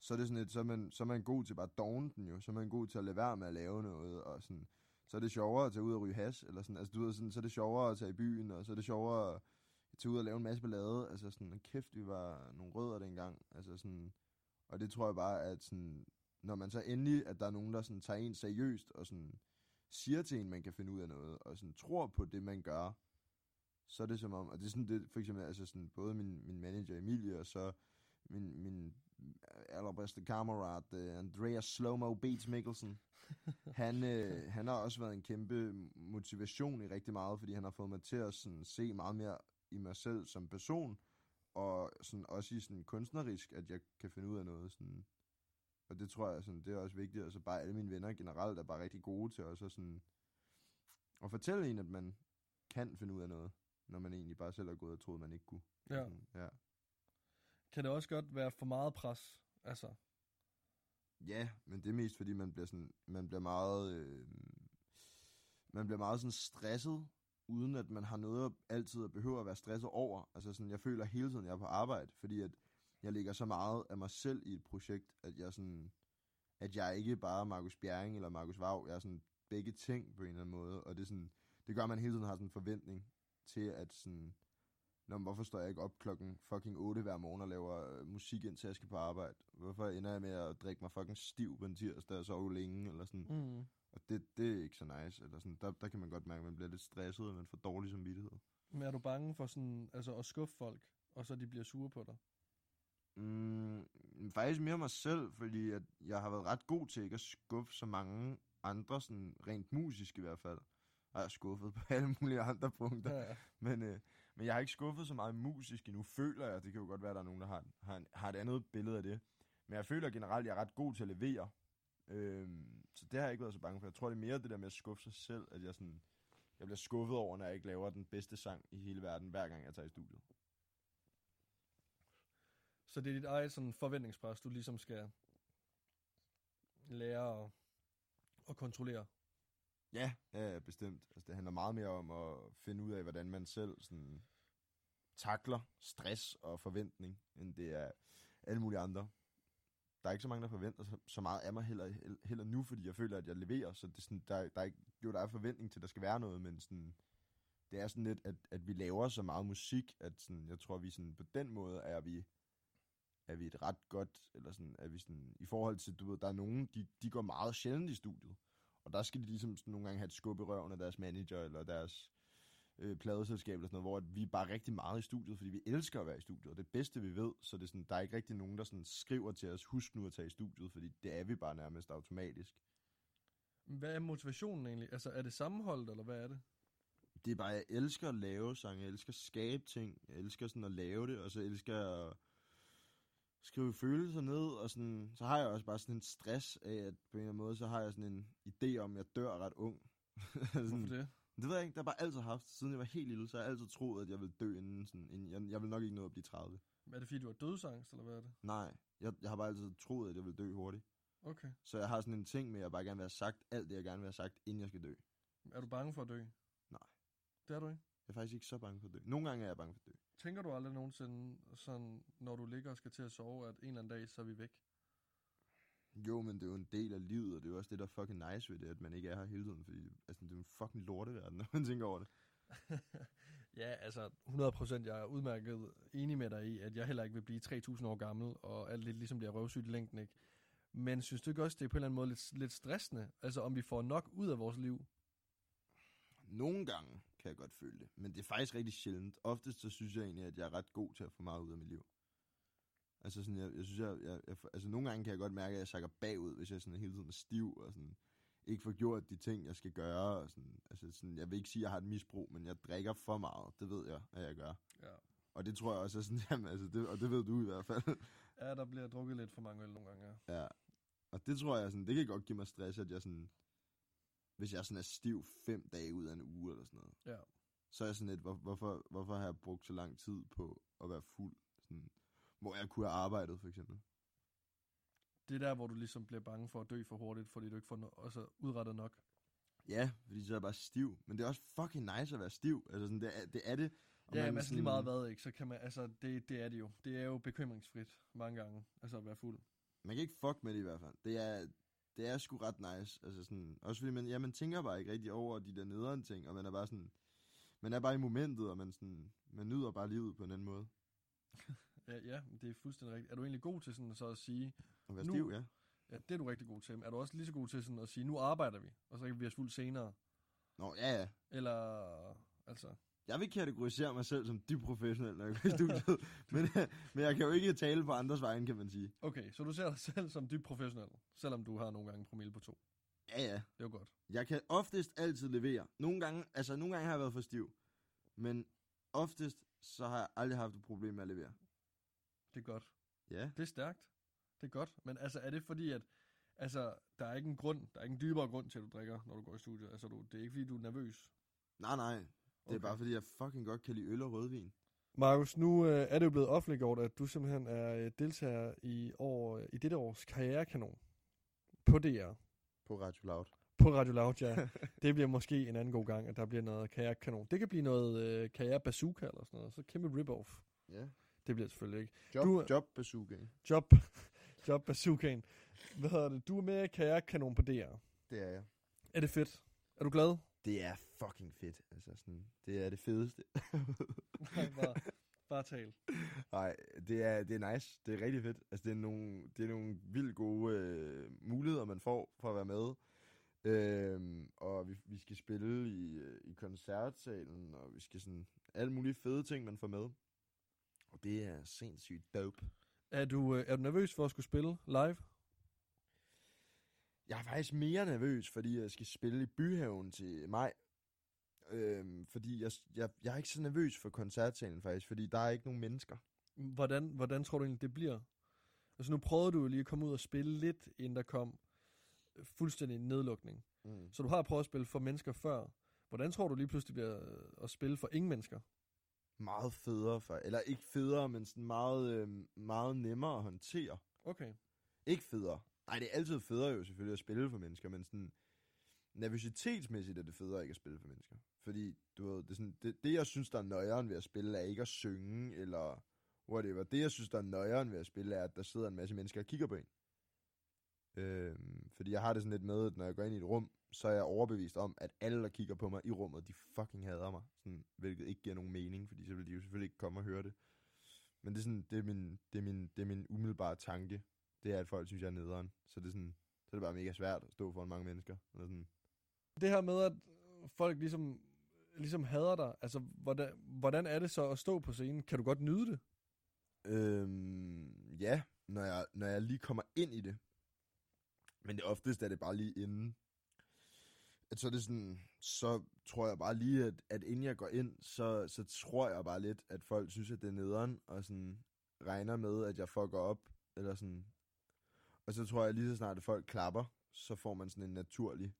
så er det sådan et, så er man, så er man god til bare at dogne den jo. Så er man god til at lade være med at lave noget, og sådan, så er det sjovere at tage ud og ryge hash, eller sådan, altså du ved, sådan, så er det sjovere at tage i byen, og så er det sjovere at tage ud og lave en masse ballade, altså sådan, kæft, vi var nogle rødder dengang, altså sådan, og det tror jeg bare, at sådan, når man så endelig, at der er nogen, der sådan tager en seriøst, og sådan, siger til en, man kan finde ud af noget, og sådan tror på det, man gør, så er det som om, og det er sådan det, for eksempel, altså sådan, både min, min manager Emilie, og så min, min allerbedste kammerat, uh, Andreas Slowmo Beats Mikkelsen, han, øh, han har også været en kæmpe motivation i rigtig meget, fordi han har fået mig til at sådan, se meget mere i mig selv som person, og sådan, også i sådan kunstnerisk, at jeg kan finde ud af noget. Sådan. Og det tror jeg, sådan, det er også vigtigt. Altså bare alle mine venner generelt er bare rigtig gode til også at, sådan, at fortælle en, at man kan finde ud af noget, når man egentlig bare selv har gået og troet, man ikke kunne. Ja. Sådan, ja. Kan det også godt være for meget pres? Altså, Ja, men det er mest fordi, man bliver, sådan, man bliver meget... Øh, man bliver meget sådan stresset, uden at man har noget altid at behøve at være stresset over. Altså sådan, jeg føler hele tiden, jeg er på arbejde, fordi at jeg lægger så meget af mig selv i et projekt, at jeg sådan, at jeg ikke bare er Markus Bjerring eller Markus Vav, jeg er sådan begge ting på en eller anden måde, og det er sådan, det gør, at man hele tiden har sådan en forventning til, at sådan, Nå, men hvorfor står jeg ikke op klokken fucking 8 hver morgen og laver øh, musik, indtil jeg skal på arbejde? Hvorfor ender jeg med at drikke mig fucking stiv på en tirsdag og sove længe? Eller sådan. mm. Og det, det er ikke så nice. Eller sådan. Der, der kan man godt mærke, at man bliver lidt stresset, og man får dårlig samvittighed. Men er du bange for sådan, altså at skuffe folk, og så de bliver sure på dig? Mm, faktisk mere mig selv, fordi at jeg har været ret god til ikke at skuffe så mange andre, sådan rent musisk i hvert fald. Og jeg er skuffet på alle mulige andre punkter. Ja. Men, øh, men jeg har ikke skuffet så meget musisk endnu, føler jeg. Det kan jo godt være, at der er nogen, der har, har, en, har et andet billede af det. Men jeg føler generelt, at jeg er ret god til at levere. Øhm, så det har jeg ikke været så bange for. Jeg tror, det er mere det der med at skuffe sig selv, at jeg, sådan, jeg bliver skuffet over, når jeg ikke laver den bedste sang i hele verden, hver gang jeg tager i studiet. Så det er dit eget sådan forventningspres, du ligesom skal lære at, at kontrollere. Ja, ja, bestemt. Altså, det handler meget mere om at finde ud af, hvordan man selv sådan, takler stress og forventning, end det er alle mulige andre. Der er ikke så mange, der forventer så, så meget af mig heller, heller nu, fordi jeg føler, at jeg leverer, så det er sådan, der, der er ikke, jo, der er forventning til, at der skal være noget, men sådan, det er sådan lidt, at, at vi laver så meget musik, at sådan, jeg tror, vi sådan, på den måde er vi, er vi et ret godt, eller sådan, er vi sådan, i forhold til, du ved, der er nogen, de, de går meget sjældent i studiet, og der skal de ligesom sådan, nogle gange have et skub i røven af deres manager, eller deres øh, pladeselskab, eller sådan noget, hvor at vi er bare rigtig meget i studiet, fordi vi elsker at være i studiet, og det bedste, vi ved, så det er sådan, der er ikke rigtig nogen, der sådan skriver til os, husk nu at tage i studiet, fordi det er vi bare nærmest automatisk. Hvad er motivationen egentlig? Altså, er det sammenholdet, eller hvad er det? det er bare, jeg elsker at lave sange, jeg elsker at skabe ting, jeg elsker sådan at lave det, og så elsker jeg skrive følelser ned, og sådan, så har jeg også bare sådan en stress af, at på en eller anden måde, så har jeg sådan en idé om, at jeg dør ret ung. sådan, Hvorfor det? det ved jeg ikke, der har bare altid haft, siden jeg var helt lille, så har jeg altid troet, at jeg ville dø inden, sådan, inden jeg, jeg vil nok ikke nå at blive 30. Er det fordi, du har dødsangst, eller hvad er det? Nej, jeg, jeg har bare altid troet, at jeg ville dø hurtigt. Okay. Så jeg har sådan en ting med, at jeg bare gerne vil have sagt alt det, jeg gerne vil have sagt, inden jeg skal dø. Er du bange for at dø? Nej. Det er du ikke? Jeg er faktisk ikke så bange for at dø. Nogle gange er jeg bange for at dø. Tænker du aldrig nogensinde, sådan, når du ligger og skal til at sove, at en eller anden dag, så er vi væk? Jo, men det er jo en del af livet, og det er jo også det, der er fucking nice ved det, at man ikke er her hele tiden, fordi altså, det er en fucking lorteverden, når man tænker over det. ja, altså 100% jeg er udmærket enig med dig i, at jeg heller ikke vil blive 3000 år gammel, og alt lidt ligesom bliver røvsygt i længden, ikke? Men synes du ikke også, det er på en eller anden måde lidt, lidt stressende? Altså om vi får nok ud af vores liv? Nogle gange kan jeg godt føle det, men det er faktisk rigtig sjældent. Oftest så synes jeg egentlig, at jeg er ret god til at få meget ud af mit liv. Altså sådan, jeg, jeg synes, jeg, jeg, jeg, altså nogle gange kan jeg godt mærke, at jeg sakker bagud, hvis jeg sådan hele tiden er stiv, og sådan ikke får gjort de ting, jeg skal gøre. Og sådan, altså sådan, jeg vil ikke sige, at jeg har et misbrug, men jeg drikker for meget. Det ved jeg, at jeg gør. Ja. Og det tror jeg også er sådan, jamen, altså det, og det ved du i hvert fald. Ja, der bliver drukket lidt for mange øl nogle gange, ja. Ja. Og det tror jeg sådan, det kan godt give mig stress, at jeg sådan, hvis jeg sådan er stiv fem dage ud af en uge eller sådan noget, Ja. så er jeg sådan lidt, hvor, hvorfor, hvorfor har jeg brugt så lang tid på at være fuld? Sådan, hvor jeg kunne have arbejdet, for eksempel. Det er der, hvor du ligesom bliver bange for at dø for hurtigt, fordi du ikke får no- altså, udrettet nok. Ja, fordi så er jeg bare stiv. Men det er også fucking nice at være stiv. Altså sådan, det, er, det er det. Og Ja, man men sådan- lige meget hvad, ikke? Så kan man, altså, det, det er det jo. Det er jo bekymringsfrit mange gange, altså at være fuld. Man kan ikke fuck med det i hvert fald. Det er, det er sgu ret nice. Altså sådan, også fordi man, ja, man tænker bare ikke rigtig over de der nederen ting, og man er bare sådan, man er bare i momentet, og man, sådan, man nyder bare livet på en anden måde. Ja, ja, det er fuldstændig rigtigt. Er du egentlig god til sådan så at sige, At være Nu- stiv, ja. ja, det er du rigtig god til, er du også lige så god til sådan at sige, nu arbejder vi, og så kan vi os fuld senere? Nå, ja, ja. Eller, altså, Jeg vil kategorisere mig selv som dybt professionel, når jeg går i studiet. men, men jeg kan jo ikke tale på andres vegne, kan man sige. okay, så du ser dig selv som dybt professionel, selvom du har nogle gange promille på to. Ja, ja. Det er jo godt. Jeg kan oftest altid levere. Nogle gange, altså nogle gange har jeg været for stiv. Men oftest, så har jeg aldrig haft et problem med at levere. Det er godt. Ja. Det er stærkt. Det er godt. Men altså, er det fordi, at altså, der er ikke en grund, der er ikke en dybere grund til, at du drikker, når du går i studiet? Altså, du, det er ikke fordi, du er nervøs? Nej, nej. Det er bare fordi, jeg fucking godt kan lide øl og rødvin. Markus, nu øh, er det jo blevet offentliggjort, at du simpelthen er øh, deltager i, år, i dette års karrierekanon på DR. På Radio Loud. På Radio Loud, ja. det bliver måske en anden god gang, at der bliver noget karrierekanon. Det kan blive noget øh, karriere bazooka eller sådan noget. Så kæmpe rip-off. Ja. Det bliver det selvfølgelig ikke. Job, Du- job bazooka. Job, job bazookaen. Hvad hedder det? Du er med i karrierekanon på DR. Det er jeg. Er det fedt? Er du glad? Det er fucking fedt. Altså sådan, det er det fedeste. Nej, bare, bare tal. Nej, det er, det er nice. Det er rigtig fedt. Altså, det er nogle, det er nogle vildt gode øh, muligheder, man får for at være med. Øhm, og vi, vi skal spille i, øh, i koncertsalen, og vi skal sådan alle mulige fede ting, man får med. Og det er sindssygt dope. Er du, øh, er du nervøs for at skulle spille live? Jeg er faktisk mere nervøs, fordi jeg skal spille i Byhaven til maj. Øhm, fordi jeg, jeg, jeg er ikke så nervøs for koncertsalen faktisk, fordi der er ikke nogen mennesker. Hvordan, hvordan tror du egentlig, det bliver? Altså nu prøvede du lige at komme ud og spille lidt, inden der kom øh, fuldstændig nedlukning. Mm. Så du har prøvet at spille for mennesker før. Hvordan tror du lige pludselig bliver øh, at spille for ingen mennesker? Meget federe, for, eller ikke federe, men sådan meget, øh, meget nemmere at håndtere. Okay. Ikke federe. Nej, det er altid federe jo selvfølgelig at spille for mennesker, men sådan, nervøsitetsmæssigt er det federe ikke at spille for mennesker. Fordi, du ved, det, er sådan, det, det jeg synes, der er nøjeren ved at spille, er ikke at synge, eller whatever. Det jeg synes, der er nøjeren ved at spille, er, at der sidder en masse mennesker og kigger på en. Øhm, fordi jeg har det sådan lidt med, at når jeg går ind i et rum, så er jeg overbevist om, at alle, der kigger på mig i rummet, de fucking hader mig. Sådan, hvilket ikke giver nogen mening, fordi så vil de jo selvfølgelig ikke komme og høre det. Men det er, sådan, det er, min, det er, min, det er min umiddelbare tanke. Det er, at folk synes, jeg er nederen. Så det er sådan, så er det bare mega svært at stå foran mange mennesker. Eller sådan. Det her med, at folk ligesom, ligesom hader dig, altså hvordan, hvordan er det så at stå på scenen? Kan du godt nyde det? Øhm, ja, når jeg, når jeg lige kommer ind i det. Men det oftest er det bare lige inden. At så er det sådan, så tror jeg bare lige, at, at inden jeg går ind, så, så tror jeg bare lidt, at folk synes, at det er nederen, og sådan regner med, at jeg fucker op, eller sådan. Og så tror jeg lige så snart, at folk klapper, så får man sådan en naturlig,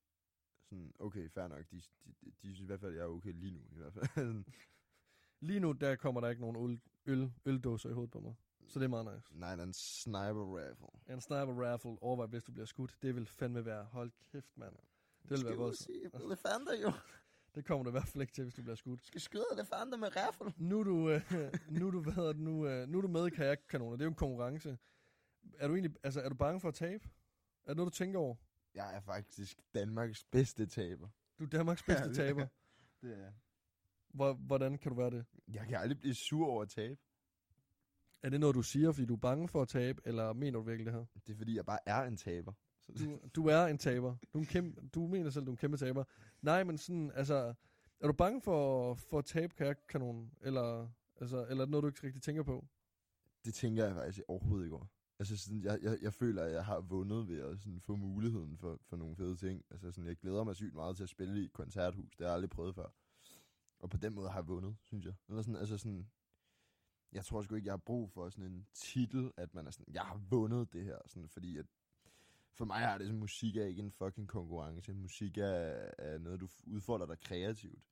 sådan, okay, fair nok, de, de, de, de synes i hvert fald, at jeg er okay lige nu, i hvert fald. Lige nu, der kommer der ikke nogen øl, øl, øldåser i hovedet på mig. Så det er meget nice. Nej, en sniper rifle. En sniper raffle, overvej hvis du bliver skudt. Det vil fandme være, hold kæft mand. Det vil være se elefanter, jo. Det kommer du i hvert fald ikke til, hvis du bliver skudt. Skal skyde elefanter med rifle. Nu er du, øh, nu er du, hvad nu, øh, nu er du med i kajakkanoner. Det er jo en konkurrence. Er du egentlig, altså er du bange for at tabe? Er det noget, du tænker over? Jeg er faktisk Danmarks bedste taber. Du er Danmarks bedste Ja, taber. Det er Hvor, hvordan kan du være det? Jeg kan aldrig blive sur over at tabe. Er det noget, du siger, fordi du er bange for at tabe, eller mener du virkelig det her? Det er fordi, jeg bare er en taber. Du, du er en taber. Du, er en kæmpe, du mener selv, du er en kæmpe taber. Nej, men sådan, altså, er du bange for, for at tabe kajakkanonen? Eller, altså, eller er det noget, du ikke rigtig tænker på? det tænker jeg faktisk overhovedet ikke over. Altså sådan, jeg, jeg, jeg føler, at jeg har vundet ved at sådan, få muligheden for, for nogle fede ting. Altså sådan, jeg glæder mig sygt meget til at spille i et koncerthus. Det har jeg aldrig prøvet før. Og på den måde har jeg vundet, synes jeg. Eller sådan, altså sådan, jeg tror sgu ikke, jeg har brug for sådan en titel, at man er sådan, jeg har vundet det her. Sådan, fordi at for mig er det sådan, musik er ikke en fucking konkurrence. Musik er, er noget, du udfolder dig kreativt.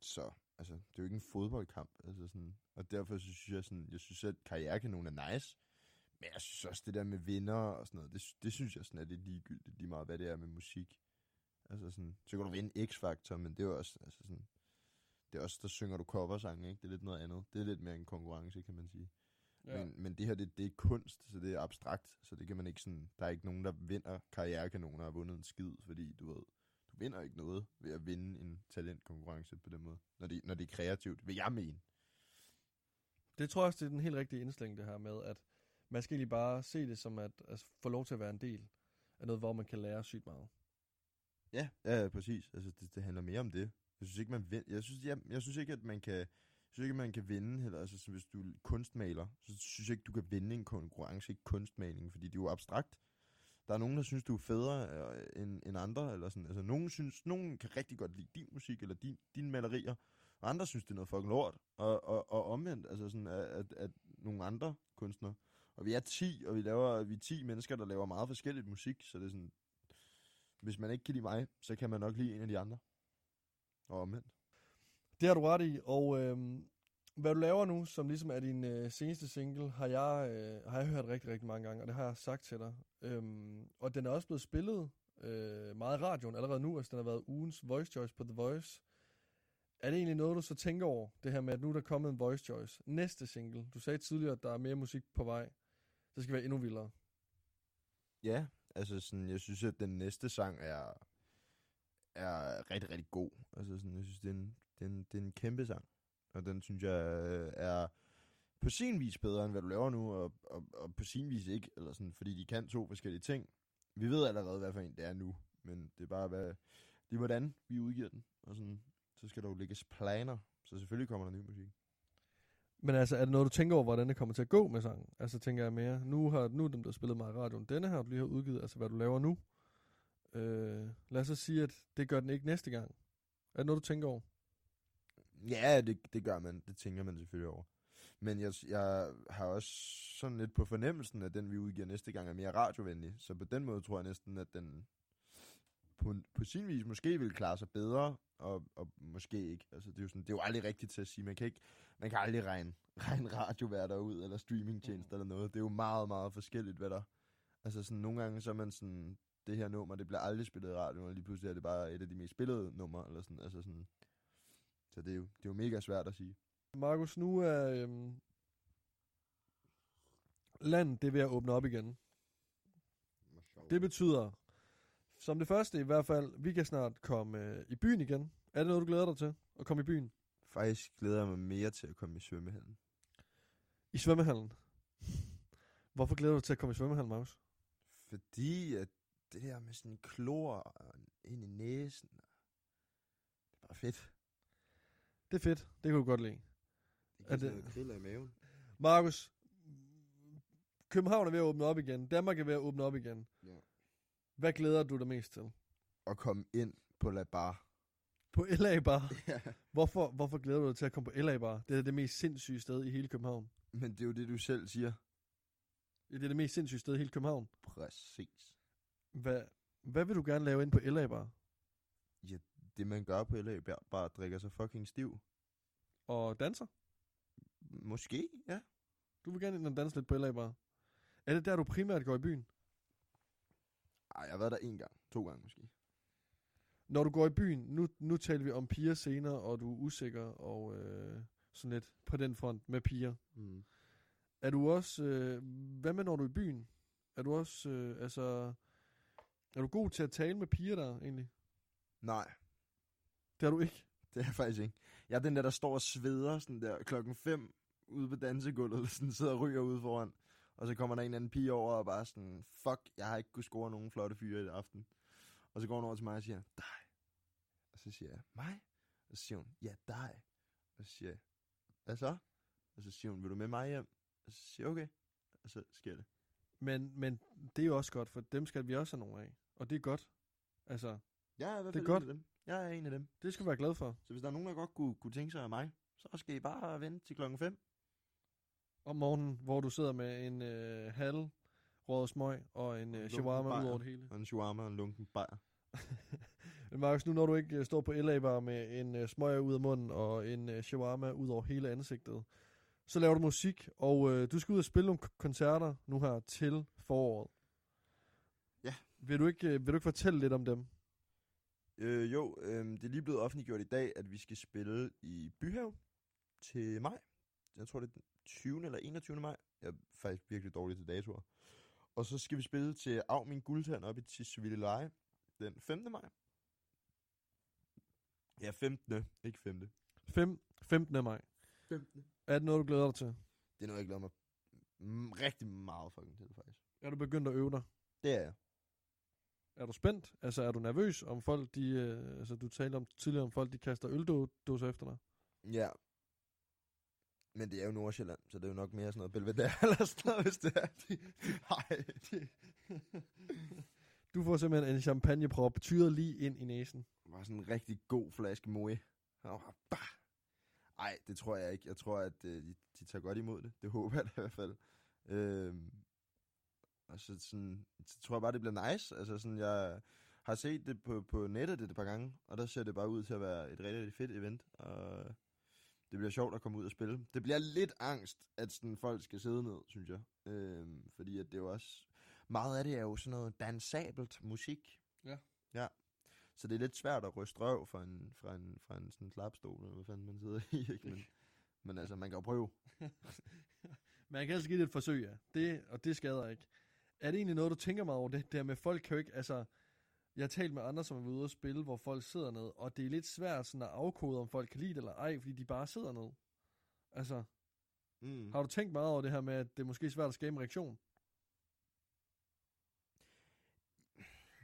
Så, altså, det er jo ikke en fodboldkamp. Altså sådan, og derfor så synes jeg sådan, jeg synes, at karrierekanonen er nice. Men jeg synes også, det der med vinder og sådan noget, det, det synes jeg sådan er lidt ligegyldigt, lige meget hvad det er med musik. Altså sådan, så kan du vinde X-Factor, men det er jo også, altså sådan, det er også, der synger du coversange, ikke? Det er lidt noget andet. Det er lidt mere en konkurrence, kan man sige. Ja. Men, men det her, det, det er kunst, så det er abstrakt, så det kan man ikke sådan, der er ikke nogen, der vinder karrierekanoner og har vundet en skid, fordi du ved, du vinder ikke noget ved at vinde en talentkonkurrence på den måde, når det, når det er kreativt, vil jeg mene. Det tror jeg også, det er den helt rigtige indstilling, det her med, at man skal egentlig bare se det som at altså, få lov til at være en del af noget, hvor man kan lære sygt meget. Ja, ja, præcis. Altså, det, det handler mere om det. Jeg synes ikke, man vind, jeg synes, jeg, jeg synes ikke, at man kan, jeg synes ikke, man kan vinde heller. Altså, hvis du er kunstmaler, så synes jeg ikke, du kan vinde en konkurrence i kunstmaling, fordi det er jo abstrakt. Der er nogen, der synes, du er federe øh, end, end andre, eller sådan. Altså, nogen, synes, nogen kan rigtig godt lide din musik, eller din, dine malerier, og andre synes, det er noget fucking lort. Og, og, og omvendt, altså sådan, at, at, at nogle andre kunstnere, og vi er 10, og vi, laver, vi er 10 mennesker, der laver meget forskelligt musik, så det er sådan, hvis man ikke kan lide mig, så kan man nok lide en af de andre. Og omvendt. Det har du ret i, og øh, hvad du laver nu, som ligesom er din øh, seneste single, har jeg, øh, har jeg hørt rigtig, rigtig mange gange, og det har jeg sagt til dig. Øhm, og den er også blevet spillet øh, meget i radioen allerede nu, altså den har været ugens Voice Choice på The Voice. Er det egentlig noget, du så tænker over, det her med, at nu er der kommet en Voice Choice? Næste single, du sagde tidligere, at der er mere musik på vej. Det skal være endnu vildere. Ja, altså sådan, jeg synes, at den næste sang er, er rigtig, rigtig god. Altså sådan, jeg synes, det er, en, det, er en, det er en kæmpe sang. Og den synes jeg øh, er på sin vis bedre, end hvad du laver nu, og, og, og på sin vis ikke. Eller sådan, fordi de kan to forskellige ting. Vi ved allerede, hvad for en det er nu. Men det er bare, hvad, det er hvordan vi udgiver den. Og sådan, så skal der jo lægges planer. Så selvfølgelig kommer der ny musik. Men altså, er det noget, du tænker over, hvordan det kommer til at gå med sangen? Altså, tænker jeg mere, nu har nu er dem, der spillet meget i radioen, denne her, du lige har udgivet, altså hvad du laver nu. Øh, lad os så sige, at det gør den ikke næste gang. Er det noget, du tænker over? Ja, det, det gør man. Det tænker man selvfølgelig over. Men jeg, jeg har også sådan lidt på fornemmelsen, at den, vi udgiver næste gang, er mere radiovenlig. Så på den måde tror jeg næsten, at den på, på sin vis måske vil klare sig bedre, og, og måske ikke. Altså, det, er jo sådan, det er jo aldrig rigtigt til at sige. Man kan, ikke, man kan aldrig regne, regne radioværter ud, eller streamingtjenester eller noget. Det er jo meget, meget forskelligt, hvad der... Altså sådan, nogle gange så er man sådan... Det det her nummer, det bliver aldrig spillet i radioen, og lige pludselig er det bare et af de mest spillede numre, eller sådan, altså sådan. Så det er jo, det er jo mega svært at sige. Markus, nu er øhm, landet det er ved at åbne op igen. Det betyder, som det første i hvert fald, vi kan snart komme øh, i byen igen. Er det noget, du glæder dig til? At komme i byen? Faktisk glæder jeg mig mere til at komme i svømmehallen. I svømmehallen? Hvorfor glæder du dig til at komme i svømmehallen, Markus? Fordi at det der med sådan klor ind i næsen, det er bare fedt. Det er fedt. Det kan du godt lide. Det Er giver sådan det- kriller i maven. Markus, København er ved at åbne op igen. Danmark er ved at åbne op igen. Ja. Hvad glæder du dig mest til? At komme ind på La Bar. På LA Bar. Ja. Hvorfor, hvorfor glæder du dig til at komme på LA Bar? Det er det mest sindssyge sted i hele København. Men det er jo det, du selv siger. Ja, Det er det mest sindssyge sted i hele København. Præcis. Hvad, hvad vil du gerne lave ind på LA Bar? Det man gør på LA, bare, bare drikker sig fucking stiv. Og danser? Måske, ja. Du vil gerne ind og danse lidt på LA Bar. Er det der, du primært går i byen? Ej, jeg har været der en gang. To gange måske. Når du går i byen, nu, nu taler vi om piger senere, og du er usikker og øh, sådan lidt på den front med piger. Mm. Er du også, øh, hvad med når du er i byen? Er du også, øh, altså, er du god til at tale med piger der egentlig? Nej, Det er du ikke. det er jeg faktisk ikke. Jeg er den der, der står og sveder sådan der klokken 5 ude på dansegulvet, sådan sidder og ryger ude foran. Og så kommer der en eller anden pige over og bare sådan, fuck, jeg har ikke kunnet score nogen flotte fyre i aften. Og så går hun over til mig og siger, dig. Og så siger jeg, mig? Og så siger hun, ja, dig. Og så siger jeg, hvad så? Og så siger hun, vil du med mig hjem? Og så siger jeg, okay. Og så sker det. Men, men det er jo også godt, for dem skal vi også have nogle af. Og det er godt. Altså, Jeg er i hvert Det er fald godt. en af dem. Jeg er en af dem. det skal du være glad for. Så hvis der er nogen, der godt kunne, kunne tænke sig af mig, så skal I bare vente til klokken 5. Om morgenen, hvor du sidder med en øh, halv rød smøg og en øh, shawarma ud over det hele. Og en shawarma og en lunken bajer. Men Markus, nu når du ikke øh, står på LA Bar med en øh, smøg ud af munden og en øh, shawarma ud over hele ansigtet, så laver du musik, og øh, du skal ud og spille nogle koncerter nu her til foråret. Ja. Vil du ikke, øh, vil du ikke fortælle lidt om dem? Øh, jo, øh, det er lige blevet offentliggjort i dag, at vi skal spille i Byhaven til maj. Jeg tror, det er 20. eller 21. maj. Jeg er faktisk virkelig dårlig til datoer. Og så skal vi spille til Af min guldtand op i Tisvilde Leje den 5. maj. Ja, 15. Ikke 5. Fem, 15. maj. 15. Er det noget, du glæder dig til? Det er noget, jeg glæder mig rigtig meget fucking til, faktisk. Er du begyndt at øve dig? Det er jeg. Er du spændt? Altså, er du nervøs om folk, de... Øh, altså, du talte om tidligere om folk, de kaster øldåser efter dig. Ja. Men det er jo Nordsjælland, så det er jo nok mere sådan noget Belvedere eller sådan noget, hvis det er. Nej. Du får simpelthen en champagneprop tyret lige ind i næsen. Bare sådan en rigtig god flaske Moe. Ej, det tror jeg ikke. Jeg tror, at øh, de, de tager godt imod det. Det håber jeg da i hvert fald. Øhm, og så, sådan, så tror jeg bare, det bliver nice. Altså sådan, jeg har set det på, på nettet det et par gange, og der ser det bare ud til at være et rigtig, rigtig fedt event. Og det bliver sjovt at komme ud og spille. Det bliver lidt angst, at sådan, folk skal sidde ned, synes jeg. Øhm, fordi at det er jo også... Meget af det er jo sådan noget dansabelt musik. Ja. Ja. Så det er lidt svært at ryste røv fra en, fra en, fra en sådan klapstol, eller hvad fanden man sidder i, ikke? Men, men altså, man kan jo prøve. Man kan altså give det et forsøg, ja. Det, og det skader ikke. Er det egentlig noget, du tænker meget over det der med, folk kan jo ikke, altså... Jeg har talt med andre, som er ude og spille, hvor folk sidder ned, og det er lidt svært sådan at afkode, om folk kan lide det eller ej, fordi de bare sidder ned. Altså, Mm. har du tænkt meget over det her med, at det er måske svært at skabe en reaktion?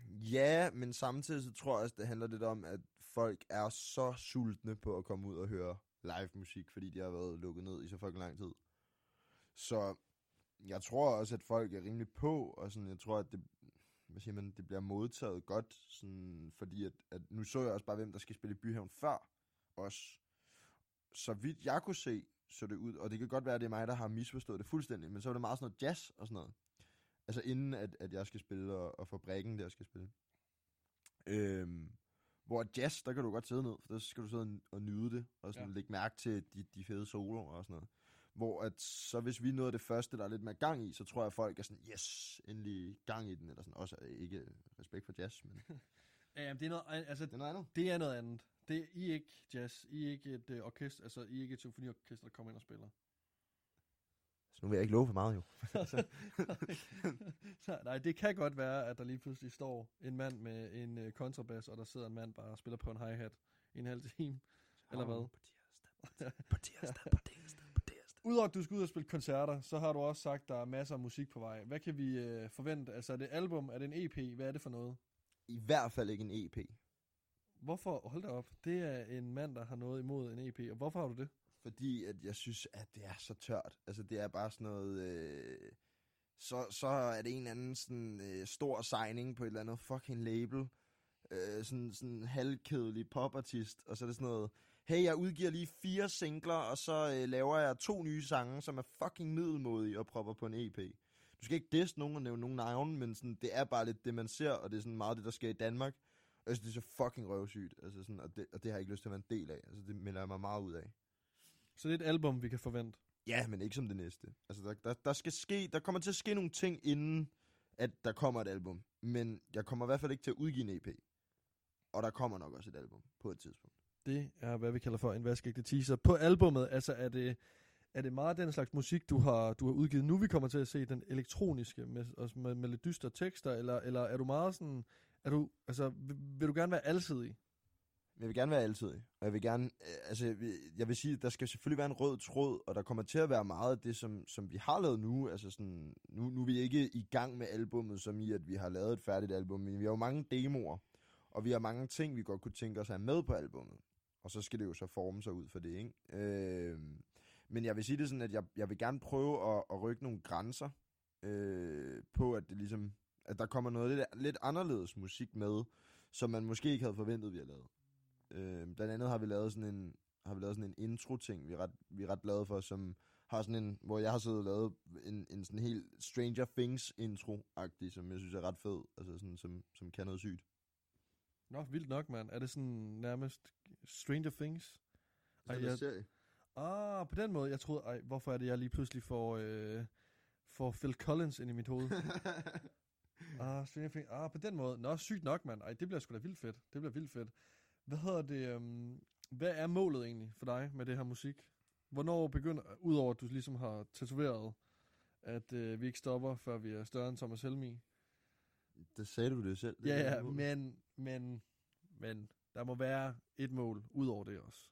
Ja, men samtidig så tror jeg også, det handler lidt om, at folk er så sultne på at komme ud og høre live musik, fordi de har været lukket ned i så fucking lang tid. Så jeg tror også, at folk er rimelig på, og sådan, jeg tror, at det, hvad siger man, det bliver modtaget godt, sådan, fordi at, at nu så jeg også bare, hvem der skal spille i Byhaven før os. Så vidt jeg kunne se, så det ud, og det kan godt være, at det er mig, der har misforstået det fuldstændig, men så var det meget sådan noget jazz og sådan noget. Altså inden at, at jeg skal spille, og, og fabrikken der skal spille. Øhm, hvor jazz, der kan du godt sidde ned, for der skal du sidde og- nyde det, og sådan ja. lægge mærke til de, de fede soloer og sådan noget. Hvor at, så hvis vi af det første, der er lidt mere gang i, så tror jeg, at folk er sådan, yes, endelig gang i den, eller sådan. Også øh, ikke respekt for jazz, men det Ja, det er noget, altså, er noget andet. det er noget andet. Det er, I er ikke jazz. I er ikke et øh, orkester, altså I er ikke et symfoniorkester, der kommer ind og spiller. Så nu vil jeg ikke love for meget, jo. Så, nej, det kan godt være, at der lige pludselig står en mand med en øh, kontrabas, og der sidder en mand bare og spiller på en hi-hat i en halv time. Eller hvad? På tirsdag, på tirsdag, på tirsdag. Udover at du skal ud og spille koncerter, så har du også sagt, at der er masser af musik på vej. Hvad kan vi øh, forvente? Altså er det et album? Er det en EP? Hvad er det for noget? I hvert fald ikke en EP. Hvorfor? Hold da op. Det er en mand, der har noget imod en EP. Og hvorfor har du det? Fordi at jeg synes, at det er så tørt. Altså, det er bare sådan noget... Øh, så, så er det en eller anden sådan, øh, stor signing på et eller andet fucking label. Øh, sådan sådan halvkedelig popartist. Og så er det sådan noget... Hey, jeg udgiver lige fire singler, og så øh, laver jeg to nye sange, som er fucking middelmodige og propper på en EP. Du skal ikke disse nogen og nævne nogen navne, men sådan, det er bare lidt det, man ser, og det er sådan meget det, der sker i Danmark. Synes, det er så fucking røvsygt, altså sådan, og, det, og det har jeg ikke lyst til at være en del af. Altså, det melder jeg mig meget ud af. Så det er et album, vi kan forvente. Ja, men ikke som det næste. Altså, der, der, der, skal ske, der kommer til at ske nogle ting, inden at der kommer et album. Men jeg kommer i hvert fald ikke til at udgive en EP. Og der kommer nok også et album på et tidspunkt. Det er, hvad vi kalder for en vaskeægte teaser. På albummet, altså er det, er det meget den slags musik, du har, du har udgivet nu, vi kommer til at se den elektroniske, med, også med, med lidt dystre tekster, eller, eller er du meget sådan, er du, altså, vil, vil du gerne være alsidig? Jeg vil gerne være altid. Og jeg vil gerne, øh, altså, jeg vil, jeg vil sige, der skal selvfølgelig være en rød tråd, og der kommer til at være meget af det, som, som vi har lavet nu. Altså sådan, nu, nu er vi ikke i gang med albummet, som i, at vi har lavet et færdigt album, men vi har jo mange demoer, og vi har mange ting, vi godt kunne tænke os at have med på albummet. Og så skal det jo så forme sig ud for det, ikke? Øh, men jeg vil sige det sådan, at jeg, jeg vil gerne prøve at, at rykke nogle grænser øh, på, at det ligesom, at der kommer noget lidt, lidt anderledes musik med, som man måske ikke havde forventet, vi har lavet. Øh, blandt andet har vi lavet sådan en, har vi lavet sådan en intro-ting, vi er, ret, vi er ret glade for, som har sådan en, hvor jeg har siddet og lavet en, en sådan helt Stranger Things intro-agtig, som jeg synes er ret fed, altså sådan, som, som kan noget sygt. Nå, vildt nok, mand. Er det sådan nærmest Stranger Things? Ej, jeg- serie. Ah, på den måde. Jeg troede, ej, hvorfor er det, jeg lige pludselig får, øh, får Phil Collins ind i mit hoved? ah, Stranger Things. Ah, på den måde. Nå, sygt nok, mand. Ej, det bliver sgu da vildt fedt. Det bliver vildt fedt. Hvad hedder det? Um, hvad er målet egentlig for dig med det her musik? Hvornår begynder, udover at du ligesom har tatoveret, at øh, vi ikke stopper, før vi er større end Thomas Helmi? det sagde du det selv. Det Ja, er ja, men, men, men, der må være et mål ud over det også.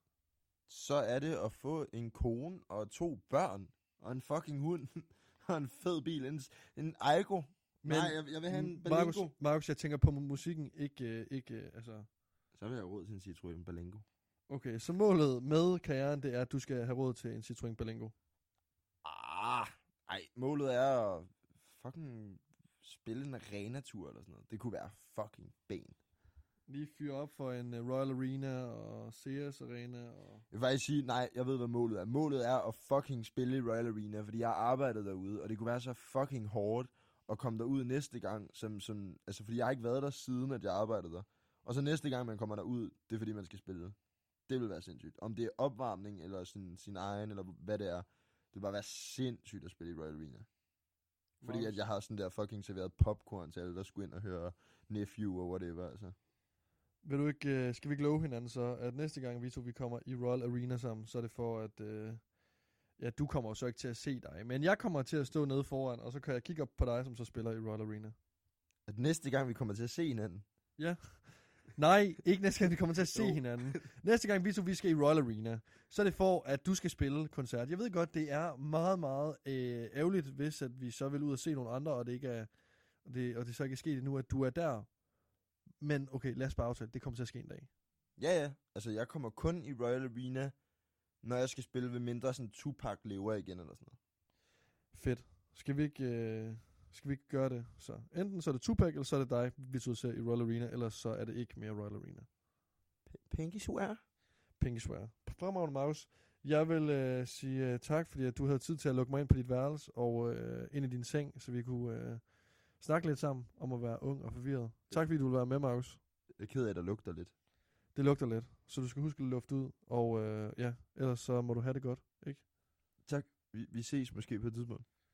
Så er det at få en kone og to børn, og en fucking hund, og en fed bil, en, en Aigo. Men, Nej, jeg, jeg vil have en Balengo. Markus, jeg tænker på mu- musikken, ikke, øh, ikke øh, altså... Så vil jeg have råd til en Citroën Balengo. Okay, så målet med karrieren, det er, at du skal have råd til en Citroën Berlingo. Ah, ej, målet er at fucking spille en arena-tur eller sådan noget. Det kunne være fucking ben. Lige fyre op for en uh, Royal Arena og Sears Arena og... Jeg vil faktisk sige, nej, jeg ved, hvad målet er. Målet er at fucking spille i Royal Arena, fordi jeg har arbejdet derude, og det kunne være så fucking hårdt at komme derud næste gang, som, som, altså fordi jeg har ikke været der siden, at jeg arbejdede der. Og så næste gang, man kommer derud, det er fordi, man skal spille. Det vil være sindssygt. Om det er opvarmning, eller sin, sin egen, eller hvad det er, det vil bare være sindssygt at spille i Royal Arena. Fordi at jeg har sådan der fucking serveret popcorn til alle, der skulle ind og høre Nephew og whatever, altså. Vil du ikke, uh, skal vi ikke love hinanden så, at næste gang vi to vi kommer i Royal Arena sammen, så er det for, at... Uh, ja, du kommer jo så ikke til at se dig, men jeg kommer til at stå nede foran, og så kan jeg kigge op på dig, som så spiller i Royal Arena. At næste gang, vi kommer til at se hinanden, Nej, ikke næste gang, vi kommer til at se hinanden. Næste gang, vi to vi skal i Royal Arena, så er det for, at du skal spille koncert. Jeg ved godt, det er meget, meget øh, ærgerligt, hvis at vi så vil ud og se nogle andre, og det, ikke er, og det, og det så ikke er sket endnu, at du er der. Men okay, lad os bare aftale, det kommer til at ske en dag. Ja, ja. Altså, jeg kommer kun i Royal Arena, når jeg skal spille ved mindre sådan Tupac lever igen eller sådan noget. Fedt. Skal vi ikke, øh, skal vi ikke gøre det? Så enten så er det Tupac, eller så er det dig, vi ser i Royal Arena, eller så er det ikke mere Royal Arena. Pinky swear. Pinky Swear. Fremragende, Maus. Jeg vil øh, sige øh, tak, fordi at du havde tid til at lukke mig ind på dit værelse og øh, ind i din seng, så vi kunne øh, snakke lidt sammen om at være ung og forvirret. Tak, fordi du vil være med, Maus. Jeg er ked af, at der lugter lidt. Det lugter lidt, så du skal huske at lufte ud. Og øh, ja, ellers så må du have det godt, ikke? Tak. vi, vi ses måske på et tidspunkt.